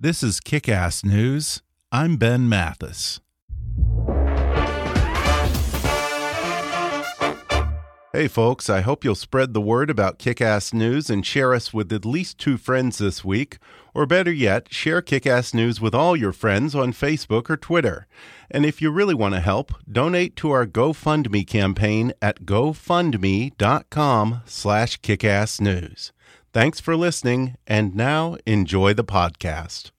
This is Kick Ass News. I'm Ben Mathis. Hey, folks, I hope you'll spread the word about Kick Ass News and share us with at least two friends this week. Or better yet, share Kick Ass News with all your friends on Facebook or Twitter. And if you really want to help, donate to our GoFundMe campaign at gofundme.com slash kickassnews. Thanks for listening, and now enjoy the podcast.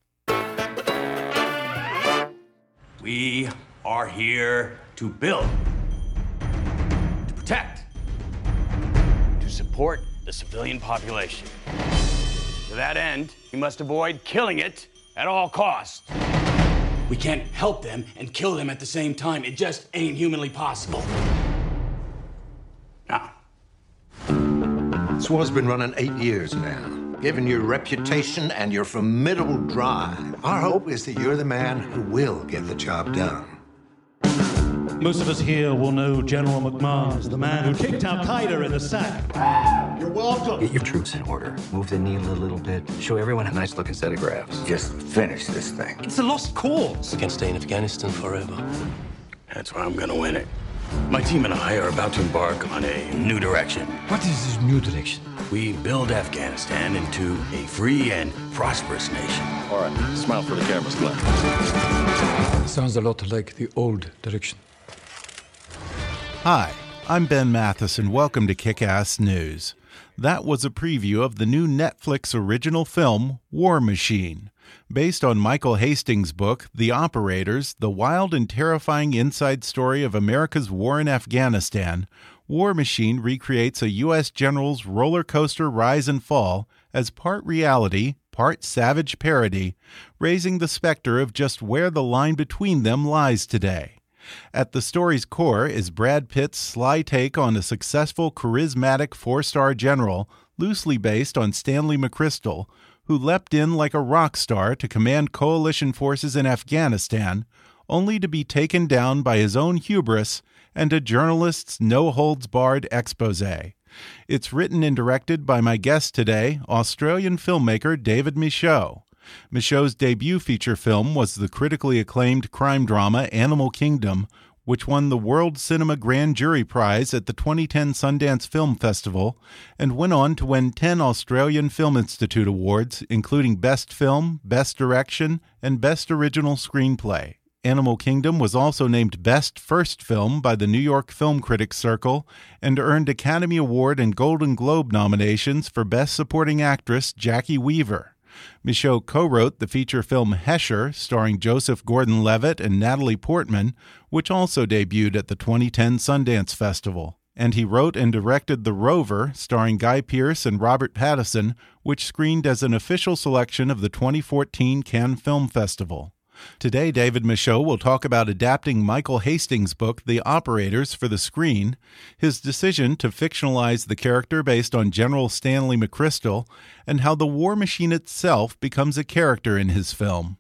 We are here to build, to protect, to support the civilian population. To that end, we must avoid killing it at all costs. We can't help them and kill them at the same time. It just ain't humanly possible. This war's been running eight years now. Given your reputation and your formidable drive, our hope is that you're the man who will get the job done. Most of us here will know General McMahon as the man who kicked Al Qaeda in the sack. You're welcome. Get your troops in order. Move the needle a little bit. Show everyone a nice looking set of graphs. Just finish this thing. It's a lost cause. We can stay in Afghanistan forever. that's why I'm gonna win it. My team and I are about to embark on a new direction. What is this new direction? We build Afghanistan into a free and prosperous nation. All right, smile for the cameras, Glenn. Sounds a lot like the old direction. Hi, I'm Ben Mathis, and welcome to Kick Ass News. That was a preview of the new Netflix original film, War Machine. Based on Michael Hastings' book, The Operators The Wild and Terrifying Inside Story of America's War in Afghanistan, War Machine recreates a U.S. general's roller coaster rise and fall as part reality, part savage parody, raising the specter of just where the line between them lies today. At the story's core is Brad Pitt's sly take on a successful, charismatic four star general, loosely based on Stanley McChrystal, who leapt in like a rock star to command coalition forces in Afghanistan, only to be taken down by his own hubris and a journalist's no holds barred expose. It's written and directed by my guest today, Australian filmmaker David Michôd. Michôd's debut feature film was the critically acclaimed crime drama Animal Kingdom, which won the World Cinema Grand Jury Prize at the 2010 Sundance Film Festival and went on to win 10 Australian Film Institute awards, including Best Film, Best Direction, and Best Original Screenplay. Animal Kingdom was also named Best First Film by the New York Film Critics Circle and earned Academy Award and Golden Globe nominations for Best Supporting Actress Jacki Weaver. Michôd co wrote the feature film Hesher, starring Joseph Gordon Levitt and Natalie Portman, which also debuted at the 2010 Sundance Festival. And he wrote and directed The Rover, starring Guy Pearce and Robert Pattinson, which screened as an official selection of the 2014 Cannes Film Festival. Today, David Michôd will talk about adapting Michael Hastings' book, The Operators, for the screen, his decision to fictionalize the character based on General Stanley McChrystal, and how the war machine itself becomes a character in his film.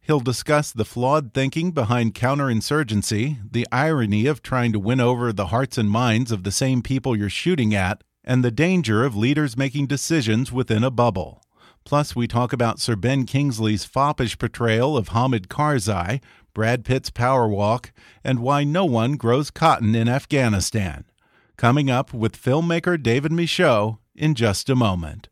He'll discuss the flawed thinking behind counterinsurgency, the irony of trying to win over the hearts and minds of the same people you're shooting at, and the danger of leaders making decisions within a bubble. Plus, we talk about Sir Ben Kingsley's foppish portrayal of Hamid Karzai, Brad Pitt's power walk, and why no one grows cotton in Afghanistan. Coming up with filmmaker David Michôd in just a moment.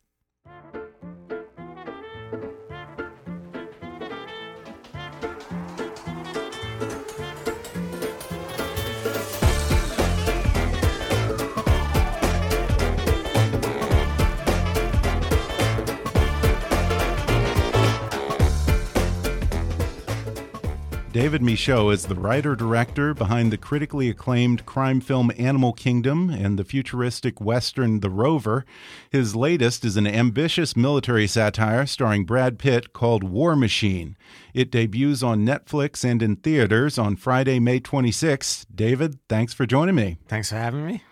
David Michôd is the writer director behind the critically acclaimed crime film Animal Kingdom and the futuristic western The Rover. His latest is an ambitious military satire starring Brad Pitt called War Machine. It debuts on Netflix and in theaters on Friday, May 26th. David, thanks for joining me. Thanks for having me.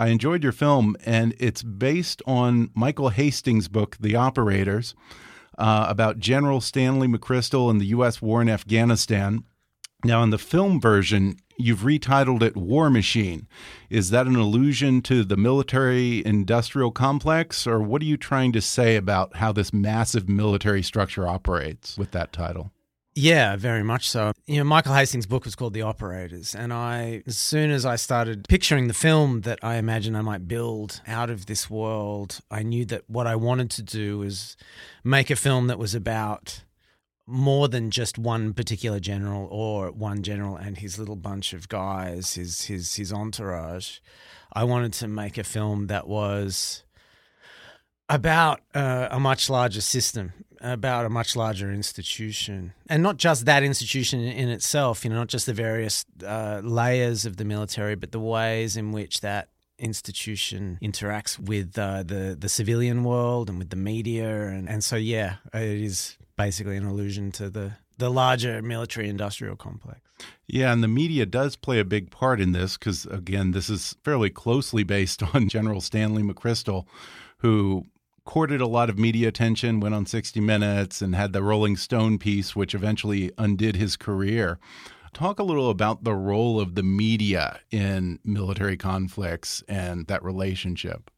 I enjoyed your film, and it's based on Michael Hastings' book, The Operators uh, about General Stanley McChrystal and the U.S. war in Afghanistan. Now, in the film version, you've retitled it War Machine. Is that an allusion to the military industrial complex, or what are you trying to say about how this massive military structure operates with that title? Yeah, very much so. You know, Michael Hastings' book was called The Operators, and I, as soon as I started picturing the film that I imagined I might build out of this world, I knew that what I wanted to do was make a film that was about more than just one particular general or one general and his little bunch of guys, his his his entourage. I wanted to make a film that was about uh, a much larger system, about a much larger institution, and not just that institution in itself. You know, not just the various uh, layers of the military, but the ways in which that institution interacts with uh, the the civilian world and with the media, and and so yeah, it is basically an allusion to the the larger military industrial complex. Yeah, and the media does play a big part in this because, again, this is fairly closely based on General Stanley McChrystal, who courted a lot of media attention, went on 60 Minutes, and had the Rolling Stone piece, which eventually undid his career. Talk a little about the role of the media in military conflicts and that relationship.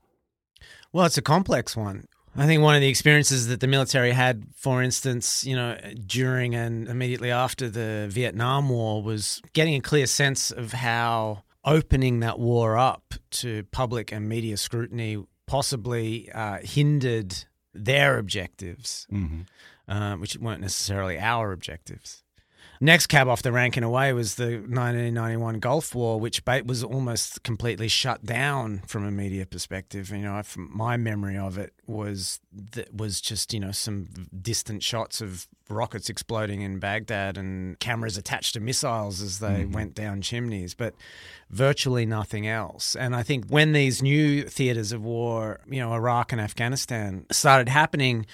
Well, it's a complex one. I think one of the experiences that the military had, for instance, you know, during and immediately after the Vietnam War was getting a clear sense of how opening that war up to public and media scrutiny possibly uh, hindered their objectives, mm-hmm. uh, which weren't necessarily our objectives. Next cab off the rank in a way was the 1991 Gulf War, which was almost completely shut down from a media perspective. You know, from my memory of it was that was just you know some distant shots of rockets exploding in Baghdad and cameras attached to missiles as they mm-hmm. went down chimneys, but virtually nothing else. And I think when these new theaters of war, you know, Iraq and Afghanistan started happening,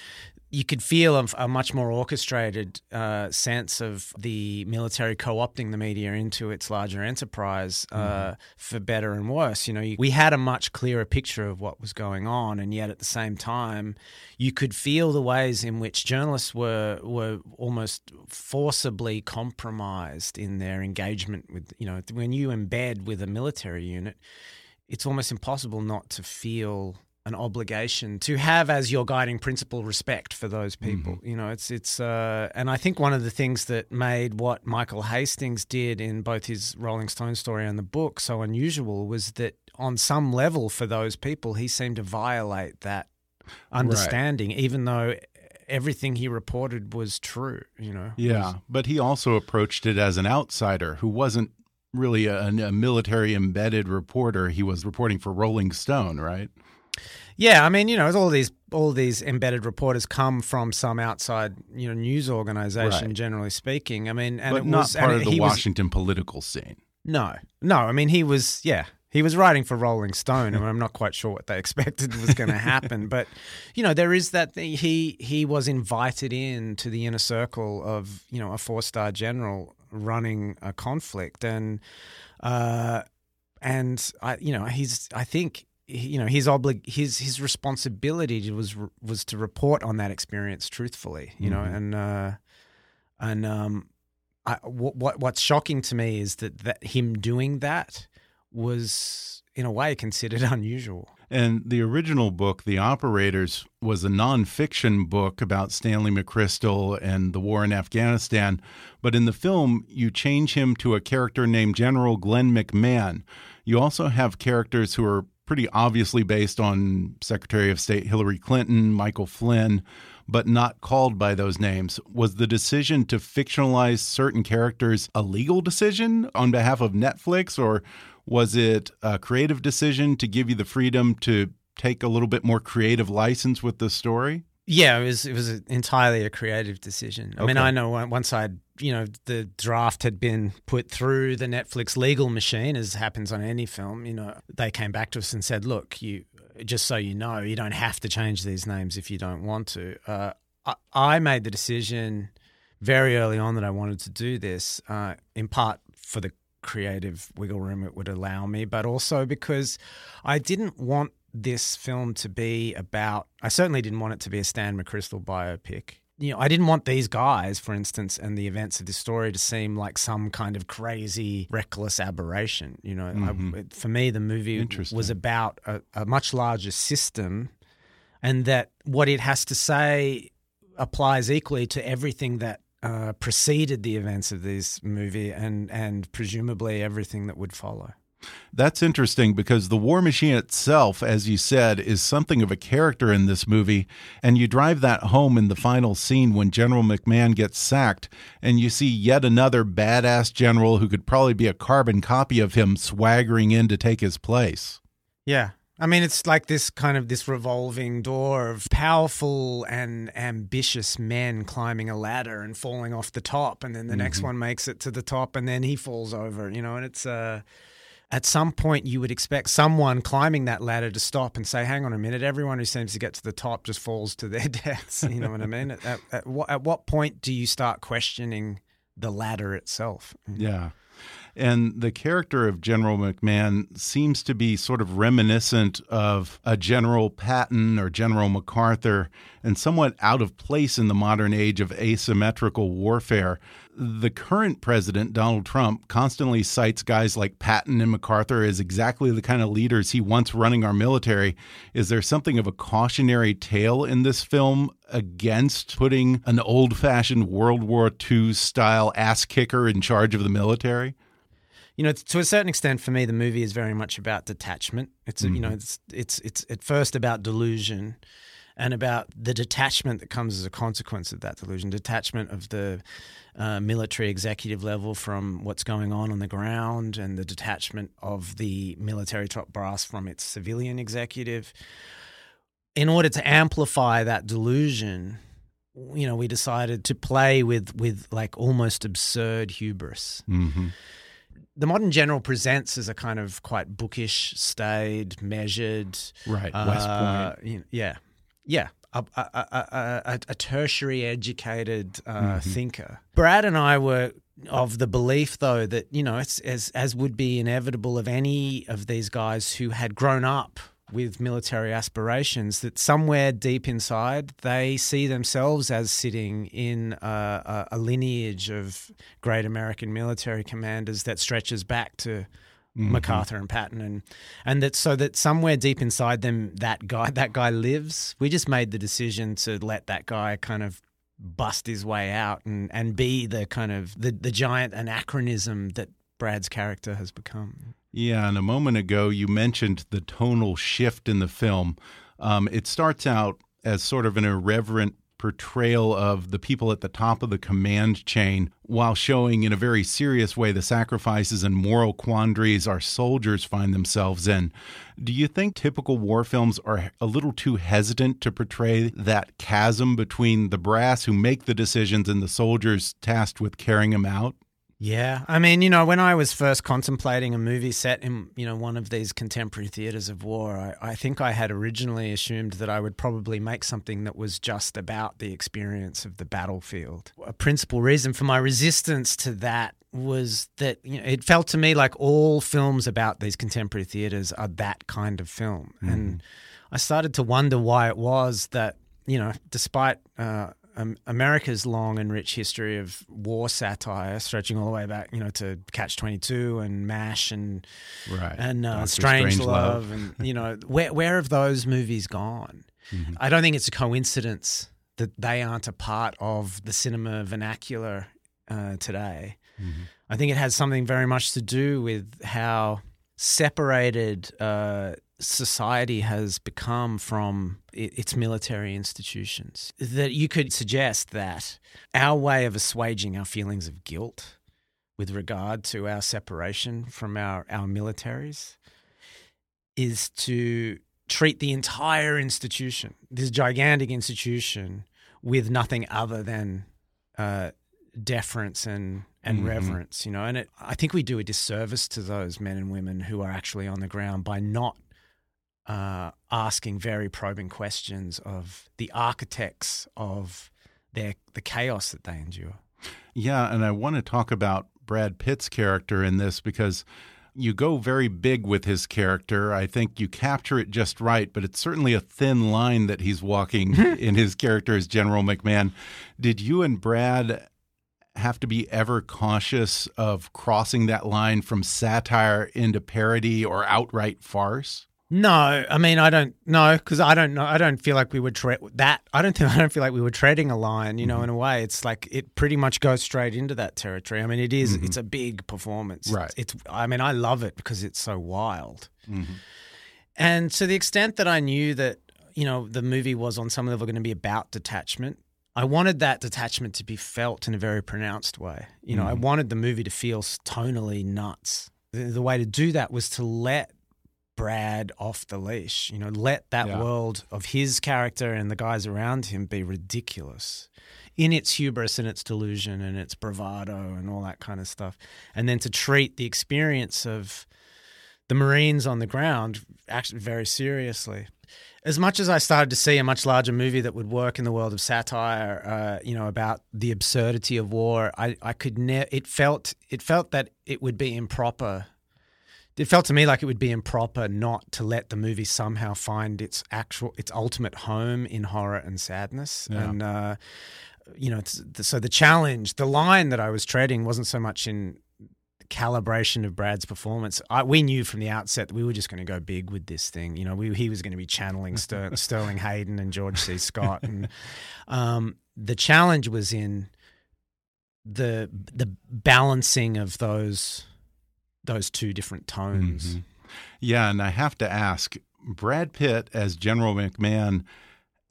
you could feel a, a much more orchestrated uh, sense of the military co-opting the media into its larger enterprise uh, mm-hmm. for better and worse. You know, you, we had a much clearer picture of what was going on, and yet at the same time, you could feel the ways in which journalists were were almost forcibly compromised in their engagement with. You know, when you embed with a military unit, it's almost impossible not to feel an obligation to have as your guiding principle respect for those people. Mm-hmm. You know, it's it's uh, and I think one of the things that made what Michael Hastings did in both his Rolling Stone story and the book so unusual was that on some level for those people he seemed to violate that understanding, right. even though everything he reported was true. You know, yeah, but he also approached it as an outsider who wasn't really a, a military embedded reporter. He was reporting for Rolling Stone, right? Yeah, I mean, you know, all these all these embedded reporters come from some outside, you know, news organization. Right. Generally speaking, I mean, and but it not was part of the Washington was, political scene. No, no. I mean, he was, yeah, he was writing for Rolling Stone, and I'm not quite sure what they expected was going to happen. but you know, there is that thing. he he was invited in to the inner circle of you know a four star general running a conflict, and uh, and I you know he's I think you know his oblig his his responsibility was was to report on that experience truthfully you mm-hmm. know and uh and um I, what what's shocking to me is that that him doing that was in a way considered unusual. And the original book the operators was a nonfiction book about stanley mcchrystal and the war in afghanistan. But in the film you change him to a character named general glenn mcmahon. You also have characters who are pretty obviously based on Secretary of State Hillary Clinton, Michael Flynn, but not called by those names. Was the decision to fictionalize certain characters a legal decision on behalf of Netflix, or was it a creative decision to give you the freedom to take a little bit more creative license with the story? Yeah, it was it was entirely a creative decision. I okay. mean, I know once I'd you know the draft had been put through the Netflix legal machine, as happens on any film. You know, they came back to us and said, "Look, you just so you know, you don't have to change these names if you don't want to." Uh, I, I, made the decision very early on that I wanted to do this, uh, in part for the creative wiggle room it would allow me, but also because I didn't want this film to be about. I certainly didn't want it to be a Stan McChrystal biopic. You know, I didn't want these guys, for instance, and the events of this story to seem like some kind of crazy, reckless aberration. You know, mm-hmm. I, for me, the movie was about a, a much larger system, and that what it has to say applies equally to everything that uh, preceded the events of this movie and and presumably everything that would follow. That's interesting because the war machine itself, as you said, is something of a character in this movie. And you drive that home in the final scene when General McMahon gets sacked, and you see yet another badass general who could probably be a carbon copy of him swaggering in to take his place. Yeah. I mean, it's like this kind of this revolving door of powerful and ambitious men climbing a ladder and falling off the top, and then the mm -hmm. next mm-hmm. one makes it to the top, and then he falls over. You know, and it's uh, at some point you would expect someone climbing that ladder to stop and say, "Hang on a minute! Everyone who seems to get to the top just falls to their deaths." You know what I mean? At, at, at, what, at what point do you start questioning the ladder itself? Yeah. And the character of General McMahon seems to be sort of reminiscent of a General Patton or General MacArthur and somewhat out of place in the modern age of asymmetrical warfare. The current president, Donald Trump, constantly cites guys like Patton and MacArthur as exactly the kind of leaders he wants running our military. Is there something of a cautionary tale in this film against putting an old fashioned World War II style ass kicker in charge of the military? You know, to a certain extent, for me, the movie is very much about detachment. It's mm-hmm. you know, mm-hmm. it's it's it's at first about delusion, and about the detachment that comes as a consequence of that delusion. Detachment of the uh, military executive level from what's going on on the ground, and the detachment of the military top brass from its civilian executive. In order to amplify that delusion, you know, we decided to play with with like almost absurd hubris. Mm-hmm the modern general presents as a kind of quite bookish, staid, measured, right? Uh, West Point, yeah, yeah. A, a, a, a tertiary educated uh, mm-hmm. thinker. Brad and I were of the belief, though, that you know, it's as as would be inevitable of any of these guys who had grown up with military aspirations that somewhere deep inside they see themselves as sitting in a, a, a lineage of great American military commanders that stretches back to mm-hmm. MacArthur and Patton, and and that so that somewhere deep inside them that guy that guy lives. We just made the decision to let that guy kind of bust his way out and and be the kind of the the giant anachronism that Brad's character has become. Yeah, and a moment ago you mentioned the tonal shift in the film. Um, it starts out as sort of an irreverent portrayal of the people at the top of the command chain while showing in a very serious way the sacrifices and moral quandaries our soldiers find themselves in. Do you think typical war films are a little too hesitant to portray that chasm between the brass who make the decisions and the soldiers tasked with carrying them out? Yeah, I mean, you know, when I was first contemplating a movie set in, you know, one of these contemporary theaters of war, I, I, think I had originally assumed that I would probably make something that was just about the experience of the battlefield. A principal reason for my resistance to that was that you know, it felt to me like all films about these contemporary theaters are that kind of film, mm. and I started to wonder why it was that you know, despite uh, um, America's long and rich history of war satire, stretching all the way back, you know, to Catch Twenty Two and Mash and right. and uh, Strange, Strange, Love, and you know, where where have those movies gone? Mm-hmm. I don't think it's a coincidence that they aren't a part of the cinema vernacular uh, today. Mm-hmm. I think it has something very much to do with how separated uh, society has become from its military institutions. That you could suggest that our way of assuaging our feelings of guilt with regard to our separation from our, our militaries is to treat the entire institution, this gigantic institution, with nothing other than uh, deference and and mm-hmm. reverence, you know. And it, I think we do a disservice to those men and women who are actually on the ground by not uh, asking very probing questions of the architects of their the chaos that they endure. Yeah, and I want to talk about Brad Pitt's character in this because you go very big with his character. I think you capture it just right, but it's certainly a thin line that he's walking in his character as General McMahon. Did you and Brad have to be ever cautious of crossing that line from satire into parody or outright farce? No, I mean I don't know because I don't know. I don't feel like we would tread that. I don't think I don't feel like we were treading a line. You know, mm-hmm. in a way, it's like it pretty much goes straight into that territory. I mean, it is, mm-hmm. It's a big performance, right? It's. I mean, I love it because it's so wild. Mm-hmm. And to the extent that I knew that you know the movie was on some level going to be about detachment, I wanted that detachment to be felt in a very pronounced way. You know, I mm-hmm. wanted the movie to feel tonally nuts. The, the way to do that was to let Brad off the leash. You know, let that yeah. world of his character and the guys around him be ridiculous in its hubris and its delusion and its bravado and all that kind of stuff. And then to treat the experience of the Marines on the ground actually very seriously. As much as I started to see a much larger movie that would work in the world of satire, uh, you know, about the absurdity of war, I, I could ne- it felt it felt that it would be improper it felt to me like it would be improper not to let the movie somehow find its actual its ultimate home in horror and sadness yeah. and uh, you know so the challenge the line that i was treading wasn't so much in calibration of Brad's performance. I, we knew from the outset that we were just going to go big with this thing. You know, we, he was going to be channeling Ster, Sterling Hayden and George C. Scott, and um, the challenge was in the the balancing of those those two different tones. Mm -hmm. Yeah, and I have to ask Brad Pitt as General McMahon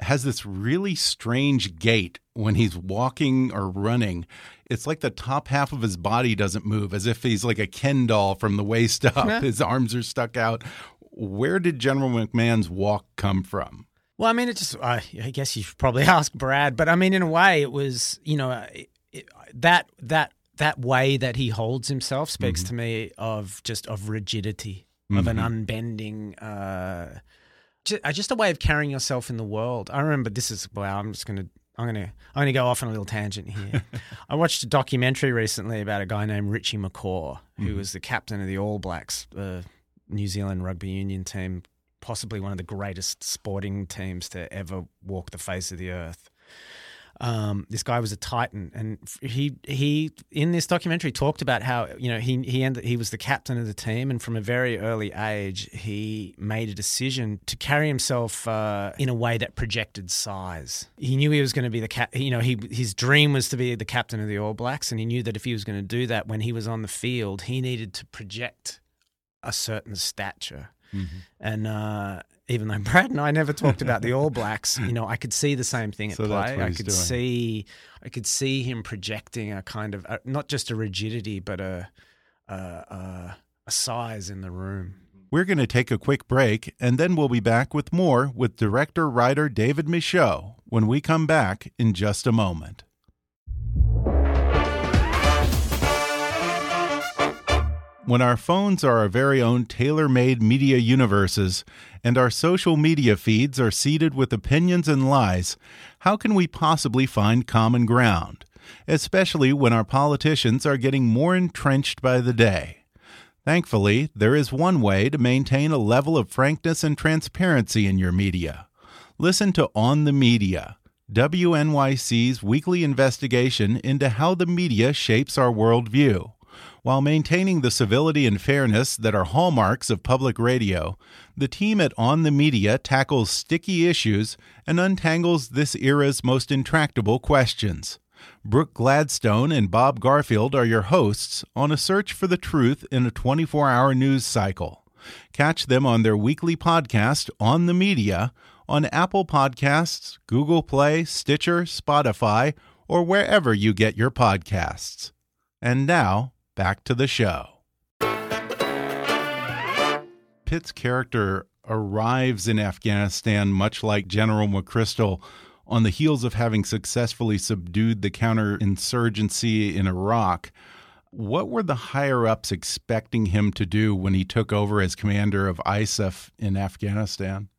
has this really strange gait when he's walking or running. It's like the top half of his body doesn't move, as if he's like a Ken doll from the waist up. his arms are stuck out. Where did General McMahon's walk come from? Well, I mean, it just, uh, I guess you should probably ask Brad, but I mean, in a way, it was, you know, it, it, that, that that way that he holds himself speaks mm-hmm. to me of just of rigidity, mm-hmm. of an mm-hmm. unbending, uh, just, uh, just, a way of carrying yourself in the world. I remember this is wow. I'm just gonna. I'm gonna I'm gonna go off on a little tangent here. I watched a documentary recently about a guy named Richie McCaw, who mm-hmm. was the captain of the All Blacks, uh, New Zealand rugby union team, possibly one of the greatest sporting teams to ever walk the face of the earth. Um, this guy was a titan, and he he in this documentary talked about how you know he he ended, he was the captain of the team, and from a very early age he made a decision to carry himself uh, in a way that projected size. He knew he was going to be the cap. You know, he his dream was to be the captain of the All Blacks, and he knew that if he was going to do that when he was on the field, he needed to project a certain stature. Mm-hmm. And uh, even though Brad and I never talked about the All Blacks, you know, I could see the same thing at so play. I could doing. see, I could see him projecting a kind of not just a rigidity, but a, a, a a size in the room. We're going to take a quick break, and then we'll be back with more with director writer David Michôd when we come back in just a moment. When our phones are our very own tailor made media universes and our social media feeds are seeded with opinions and lies, how can we possibly find common ground? Especially when our politicians are getting more entrenched by the day. Thankfully, there is one way to maintain a level of frankness and transparency in your media. Listen to On the Media, WNYC's weekly investigation into how the media shapes our worldview. While maintaining the civility and fairness that are hallmarks of public radio, the team at On the Media tackles sticky issues and untangles this era's most intractable questions. Brooke Gladstone and Bob Garfield are your hosts on a search for the truth in a 24 hour news cycle. Catch them on their weekly podcast, On the Media, on Apple Podcasts, Google Play, Stitcher, Spotify, or wherever you get your podcasts. And now, back to the show. Pitt's character arrives in Afghanistan much like General McChrystal on the heels of having successfully subdued the counterinsurgency in Iraq. What were the higher ups expecting him to do when he took over as commander of ISAF in Afghanistan?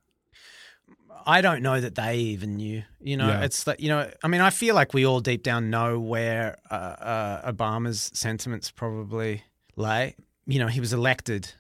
I don't know that they even knew. You know, Yeah. it's that you know. I mean, I feel like we all deep down know where uh, uh, Obama's sentiments probably lay. You know, he was elected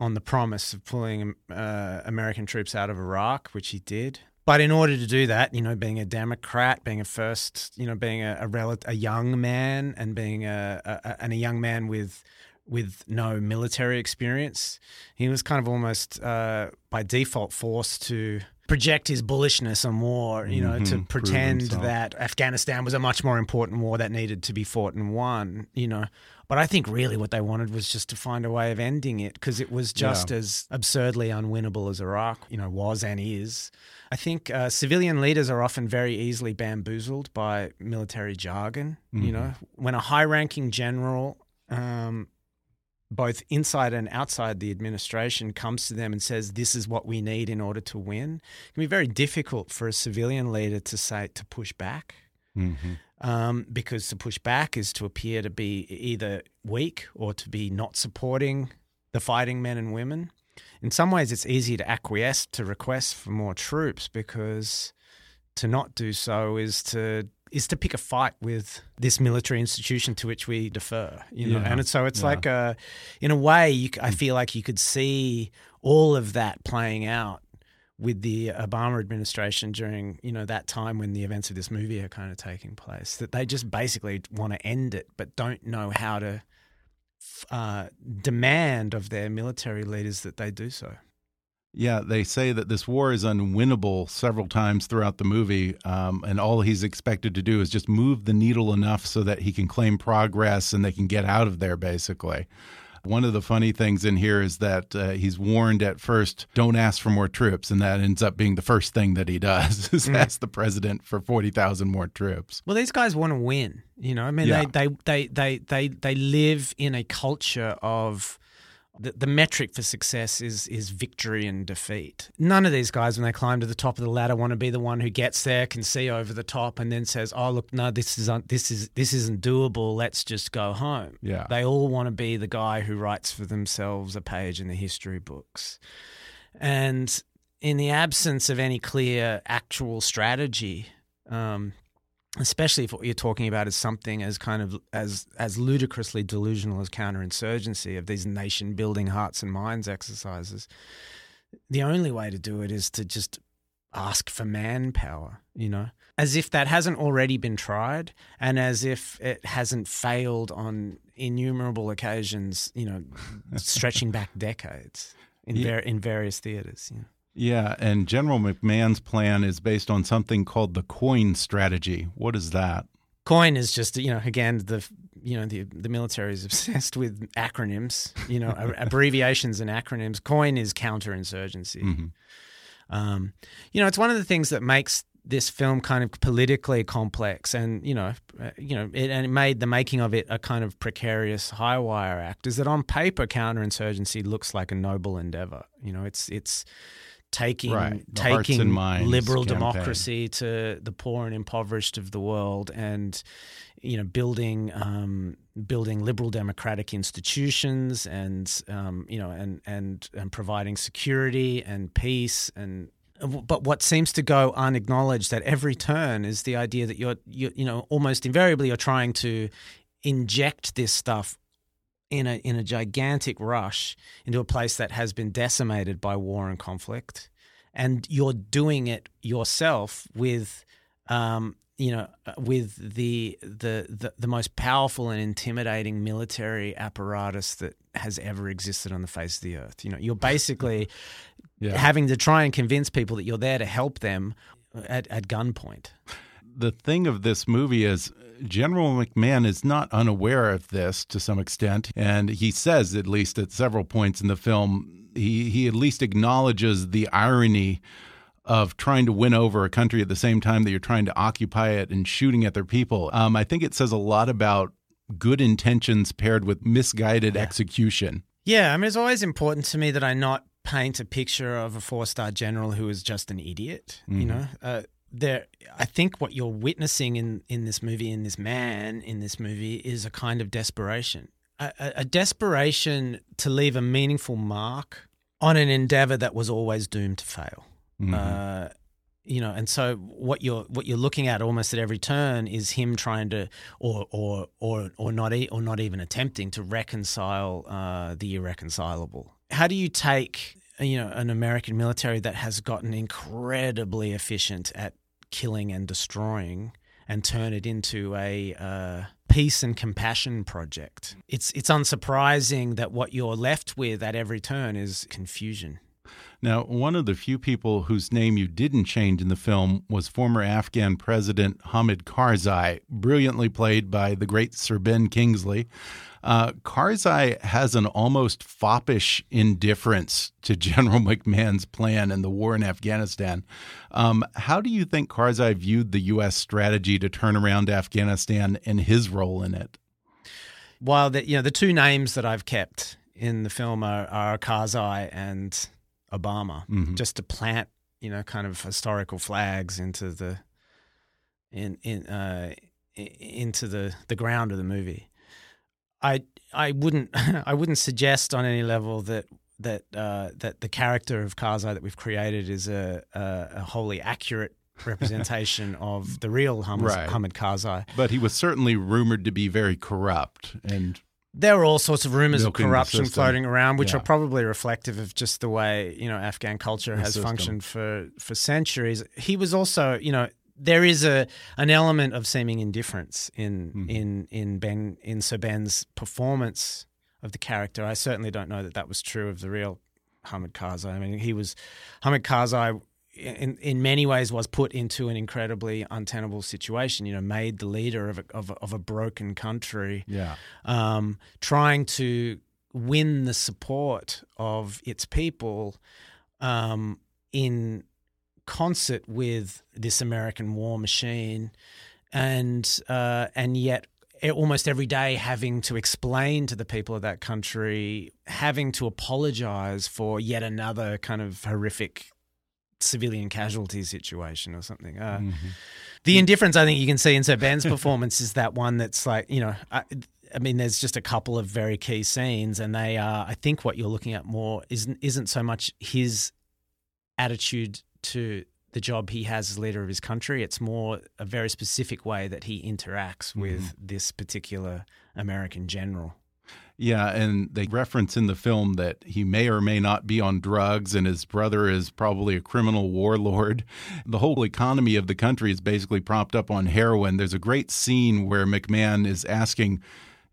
on the promise of pulling uh, American troops out of Iraq, which he did. But in order to do that, you know, being a Democrat, being a first, you know, being a a, rel- a young man, and being a, a, a and a young man with with no military experience, he was kind of almost uh, by default forced to project his bullishness on war, you know, to Mhm, prove pretend that Afghanistan was a much more important war that needed to be fought and won, you know. But I think really what they wanted was just to find a way of ending it because it was just Yeah. as absurdly unwinnable as Iraq, you know, was and is. I think uh, civilian leaders are often very easily bamboozled by military jargon. You Mhm. know, when a high-ranking general um, both inside and outside the administration comes to them and says this is what we need in order to win it can be very difficult for a civilian leader to say to push back Mhm. um, because to push back is to appear to be either weak or to be not supporting the fighting men and women in some ways it's easy to acquiesce to requests for more troops because to not do so is to is to pick a fight with this military institution to which we defer, you know. Yeah, And so it's yeah. like a, in a way, you, I feel like you could see all of that playing out with the Obama administration during you know that time when the events of this movie are kind of taking place. That they just basically want to end it, but don't know how to uh, demand of their military leaders that they do so. Yeah, they say that this war is unwinnable several times throughout the movie, um, and all he's expected to do is just move the needle enough so that he can claim progress and they can get out of there, basically. One of the funny things in here is that uh, he's warned at first, don't ask for more troops, and that ends up being the first thing that he does is Mm. ask the president for 40,000 more troops. Well, these guys want to win. You know, I mean, Yeah. they, they, they, they, they, they live in a culture of the, the metric for success is is victory and defeat. None of these guys, when they climb to the top of the ladder, want to be the one who gets there, can see over the top, and then says, "Oh, look, no, this is un- this is this isn't doable. Let's just go home." Yeah. They all want to be the guy who writes for themselves a page in the history books, and in the absence of any clear actual strategy. Um, especially if what you're talking about is something as kind of as as ludicrously delusional as counterinsurgency of these nation building hearts and minds exercises the only way to do it is to just ask for manpower you know as if that hasn't already been tried and as if it hasn't failed on innumerable occasions you know stretching back decades in Yeah. ver- in various theaters you know. Yeah, and General McMahon's plan is based on something called the coin strategy. What is that? Coin is just you know again the you know the the military is obsessed with acronyms you know abbreviations and acronyms. Coin is counterinsurgency. Mhm. Um, you know it's one of the things that makes this film kind of politically complex and you know uh, you know it, and it made the making of it a kind of precarious high wire act is that on paper counterinsurgency looks like a noble endeavor you know it's it's taking Right, taking liberal campaign. democracy to the poor and impoverished of the world and you know building um, building liberal democratic institutions and um, you know and and and providing security and peace and but what seems to go unacknowledged at every turn is the idea that you're you you know almost invariably you're trying to inject this stuff in a in a gigantic rush into a place that has been decimated by war and conflict, and you're doing it yourself with, um, you know, uh, with the, the the the most powerful and intimidating military apparatus that has ever existed on the face of the earth. You know, you're basically Yeah. having to try and convince people that you're there to help them at, at gunpoint. The thing of this movie is General McMahon is not unaware of this to some extent, and he says, at least at several points in the film, he he at least acknowledges the irony of trying to win over a country at the same time that you're trying to occupy it and shooting at their people. Um, I think it says a lot about good intentions paired with misguided yeah. execution. Yeah, I mean, it's always important to me that I not paint a picture of a four star general who is just an idiot. Mm -hmm. You mm-hmm. know, uh, there. I think what you're witnessing in in this movie, in this man, in this movie, is a kind of desperation, a, a, a desperation to leave a meaningful mark on an endeavor that was always doomed to fail. Mm-hmm. Uh, you know, and so what you're what you're looking at almost at every turn is him trying to, or or or or not e- or not even attempting to reconcile uh, the irreconcilable. How do you take you know an American military that has gotten incredibly efficient at killing and destroying and turn it into a uh, peace and compassion project? It's it's unsurprising that what you're left with at every turn is confusion. Now, one of the few people whose name you didn't change in the film was former Afghan President Hamid Karzai, brilliantly played by the great Sir Ben Kingsley. Uh, Karzai has an almost foppish indifference to General McMahon's plan and the war in Afghanistan. Um, how do you think Karzai viewed the U.S. strategy to turn around Afghanistan and his role in it? While the you know the two names that I've kept in the film are, are Karzai and Obama, mm-hmm. just to plant, you know, kind of historical flags into the in in uh, into the the ground of the movie. I I wouldn't I wouldn't suggest on any level that that uh, that the character of Karzai that we've created is a, a, a wholly accurate representation of the real Hamid, right. Hamid Karzai. But he was certainly rumored to be very corrupt and there were all sorts of rumors of corruption floating around, which yeah. are probably reflective of just the way you know Afghan culture the has system. functioned for for centuries. He was also, you know, there is a an element of seeming indifference in mm-hmm. in in Ben in Sir Ben's performance of the character. I certainly don't know that that was true of the real Hamid Karzai. I mean, he was Hamid Karzai in in many ways was put into an incredibly untenable situation. You know, made the leader of a, of a, of a broken country. Yeah, um, trying to win the support of its people um, in concert with this American war machine, and uh, and yet almost every day having to explain to the people of that country, having to apologize for yet another kind of horrific civilian casualty situation or something. Uh, mm-hmm. The indifference I think you can see in Sir Ben's performance is that one that's like, you know, I, I, mean, there's just a couple of very key scenes, and they are, I think what you're looking at more isn't, isn't so much his attitude to the job he has as leader of his country. It's more a very specific way that he interacts with mm-hmm. this particular American general. Yeah, and they reference in the film that he may or may not be on drugs, and his brother is probably a criminal warlord. The whole economy of the country is basically propped up on heroin. There's a great scene where McMahon is asking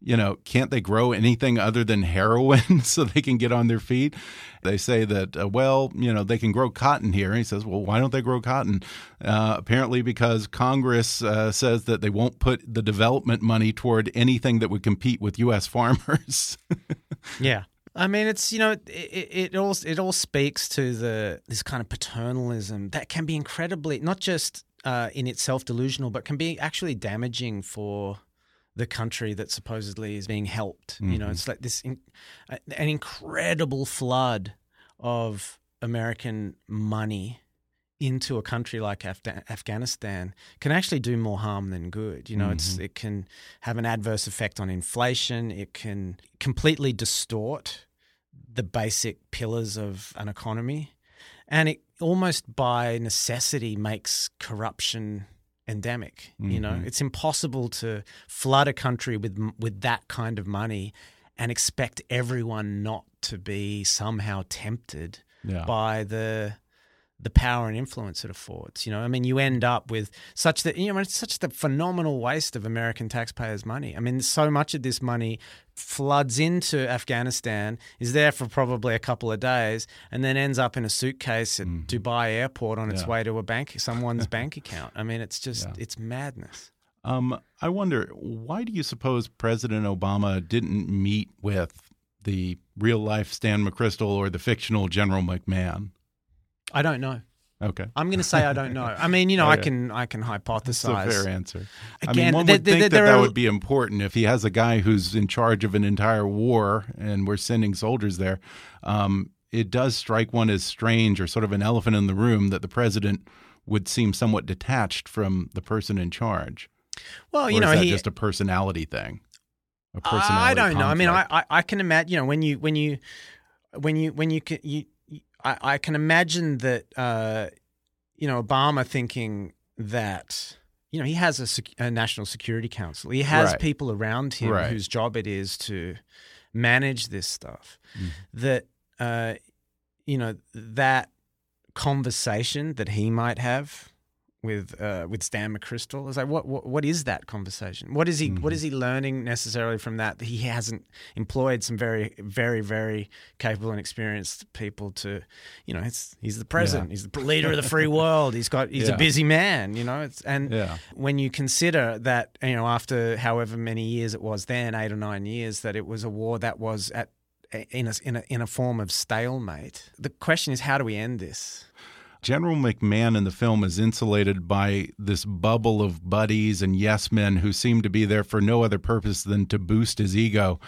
you know, can't they grow anything other than heroin so they can get on their feet? They say that, uh, well, you know, they can grow cotton here. And he says, well, why don't they grow cotton? Uh, apparently, because Congress uh, says that they won't put the development money toward anything that would compete with U.S. farmers. yeah. I mean, it's you know, it, it, all it all speaks to the this kind of paternalism that can be incredibly not just uh, in itself delusional, but can be actually damaging for the country that supposedly is being helped. Mm-hmm. You know, mm-hmm. it's like this in, an incredible flood of American money into a country like Af- Afghanistan can actually do more harm than good. You know, mm-hmm. it's it can have an adverse effect on inflation. It can completely distort the basic pillars of an economy, and it almost by necessity makes corruption endemic. Mm-hmm. You know, mm-hmm. it's impossible to flood a country with with that kind of money and expect everyone not to be somehow tempted yeah. by the the power and influence it affords. You know, I mean, you end up with such that you know it's such the phenomenal waste of American taxpayers' money. I mean, so much of this money floods into Afghanistan, is there for probably a couple of days, and then ends up in a suitcase at Dubai airport on its Yeah. way to a bank, someone's bank account. I mean, it's just Yeah. it's madness. Um, I wonder why do you suppose President Obama didn't meet with the real life Stan McChrystal or the fictional General McMahon? I don't know. Okay. I'm going to say I don't know. I mean, you know, I can I can That's hypothesize. a fair answer. I Again, mean, one there- would think there- that there that are- would be important if he has a guy who's in charge of an entire war and we're sending soldiers there. Um, it does strike one as strange or sort of an elephant in the room that the president would seem somewhat detached from the person in charge. Well, Or you is know, that he, just a personality thing. A personality I don't know. I mean, I. I I can imagine. You know, when you when you when you when you can you, you- I, I can imagine that uh, you know Obama thinking that you know he has a, sec- a national security council. He has Right. people around him Right. whose job it is to manage this stuff. Mm. That uh, you know that conversation that he might have with uh, with Stan McChrystal? Is like what, what what is that conversation? What is he what is he learning necessarily from that? That he hasn't employed some very very very capable and experienced people to you know it's he's the president. He's the leader of the free world. He's got he's Yeah. a busy man you know? It's and Yeah. when you consider that you know after however many years it was then eight or nine years that it was a war that was at in a, in a in a form of stalemate the question is how do we end this General McMahon in the film is insulated by this bubble of buddies and yes men who seem to be there for no other purpose than to boost his ego.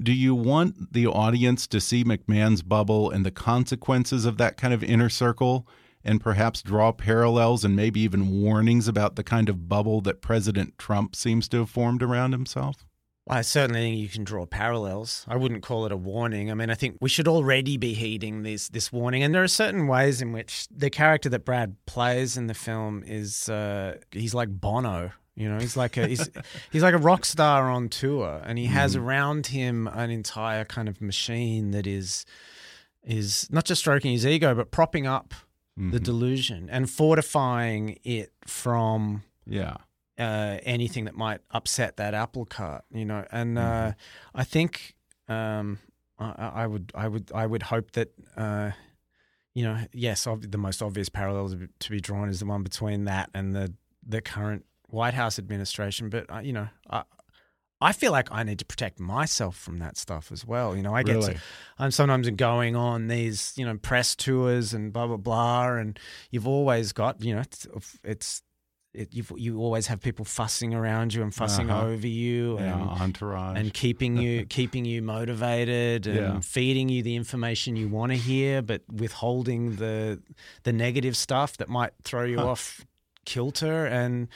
Do you want the audience to see McMahon's bubble and the consequences of that kind of inner circle and perhaps draw parallels and maybe even warnings about the kind of bubble that President Trump seems to have formed around himself? I certainly think you can draw parallels. I wouldn't call it a warning. I mean, I think we should already be heeding this this warning, and there are certain ways in which the character that Brad plays in the film is uh, he's like Bono. You know, he's like a he's he's like a rock star on tour, and he has around him an entire kind of machine that is is not just stroking his ego, but propping up the delusion and fortifying it from Yeah. Uh, anything that might upset that apple cart, you know. And uh, I think um, I, I would, I would, I would hope that, uh, you know, yes, ob- the most obvious parallel to be- to be drawn is the one between that and the the current White House administration. But uh, you know, I, I feel like I need to protect myself from that stuff as well. You know, I get Really? to, I'm sometimes going on these, you know, press tours and blah blah blah, and you've always got, you know, it's, it's it, you've, you always have people fussing around you and fussing Uh-huh. over you, Yeah, and entourage. and keeping you keeping you motivated and Yeah. feeding you the information you want to hear, but withholding the the negative stuff that might throw you Huh. off kilter. And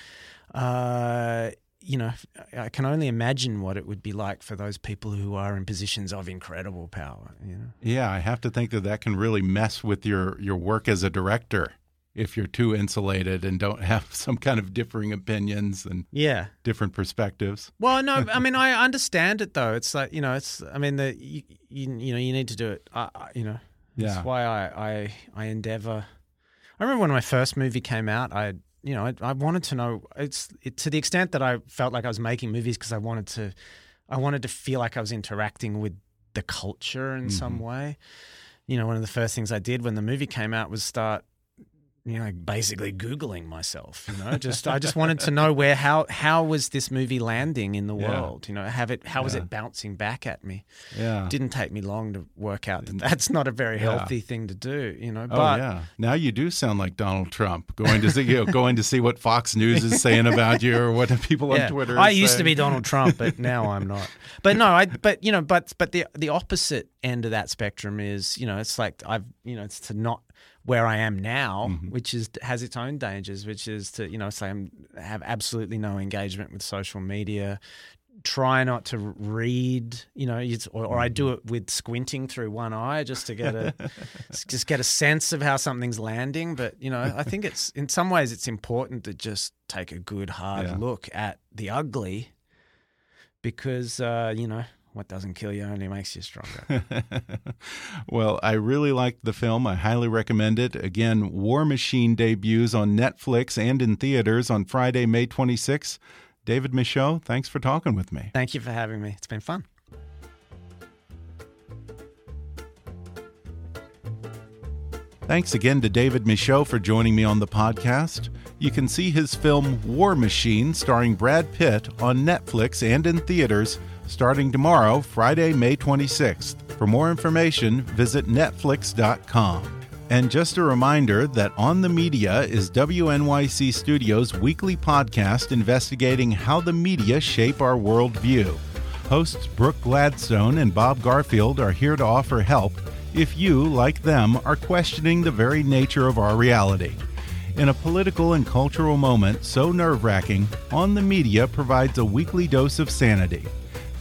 uh, you know, I can only imagine what it would be like for those people who are in positions of incredible power. You know. Yeah, I have to think that that can really mess with your your work as a director if you're too insulated and don't have some kind of differing opinions and Yeah. different perspectives. Well, no, I mean I understand it though. It's like you know, it's I mean the you you, you know you need to do it. I, I, you know, Yeah. that's why I I I endeavor. I remember when my first movie came out. I you know I, I wanted to know it's it, to the extent that I felt like I was making movies because I wanted to I wanted to feel like I was interacting with the culture in some mm-hmm. way. You know, one of the first things I did when the movie came out was start you know, basically googling myself. You know, just I just wanted to know where how how was this movie landing in the Yeah. world? You know, have it how was it bouncing back at me? Yeah. Didn't take me long to work out that mm. that's not a very Yeah. healthy thing to do. You know, Oh yeah. Now you do sound like Donald Trump going to see you know, going to see what Fox News is saying about you or what people on Yeah. Twitter. I used to be Donald Trump, but now I'm not. But no, I but you know, but but the the opposite end of that spectrum is, you know, it's like I've you know, it's to not where I am now, Mm-hmm. which is has its own dangers, which is to, you know, say I'm have absolutely no engagement with social media. Try not to read, you know, it's, or, or I do Mm-hmm. it with squinting through one eye just to get a just get a sense of how something's landing. But you know, I think it's in some ways it's important to just take a good hard Yeah. look at the ugly because uh, you know what doesn't kill you only makes you stronger. well, I really liked the film. I highly recommend it. Again, War Machine debuts on Netflix and in theaters on Friday, May 26th. David Michôd, thanks for talking with me. Thank you for having me. It's been fun. Thanks again to David Michôd for joining me on the podcast. You can see his film War Machine, starring Brad Pitt, on Netflix and in theaters starting tomorrow, Friday, May 26th. For more information, visit Netflix.com. And just a reminder that On the Media is WNYC Studios' weekly podcast investigating how the media shape our worldview. Hosts Brooke Gladstone and Bob Garfield are here to offer help if you, like them, are questioning the very nature of our reality. In a political and cultural moment so nerve wracking, On the Media provides a weekly dose of sanity.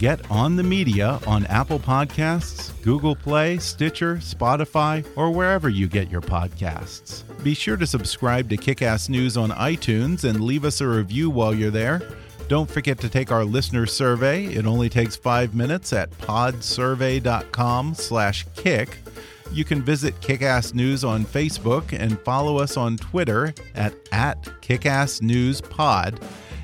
Get On the Media on Apple Podcasts, Google Play, Stitcher, Spotify, or wherever you get your podcasts. Be sure to subscribe to Kickass News on iTunes and leave us a review while you're there. Don't forget to take our listener survey. It only takes five minutes at podsurvey.com/kick. You can visit Kickass News on Facebook and follow us on Twitter at, at KickassNewsPod.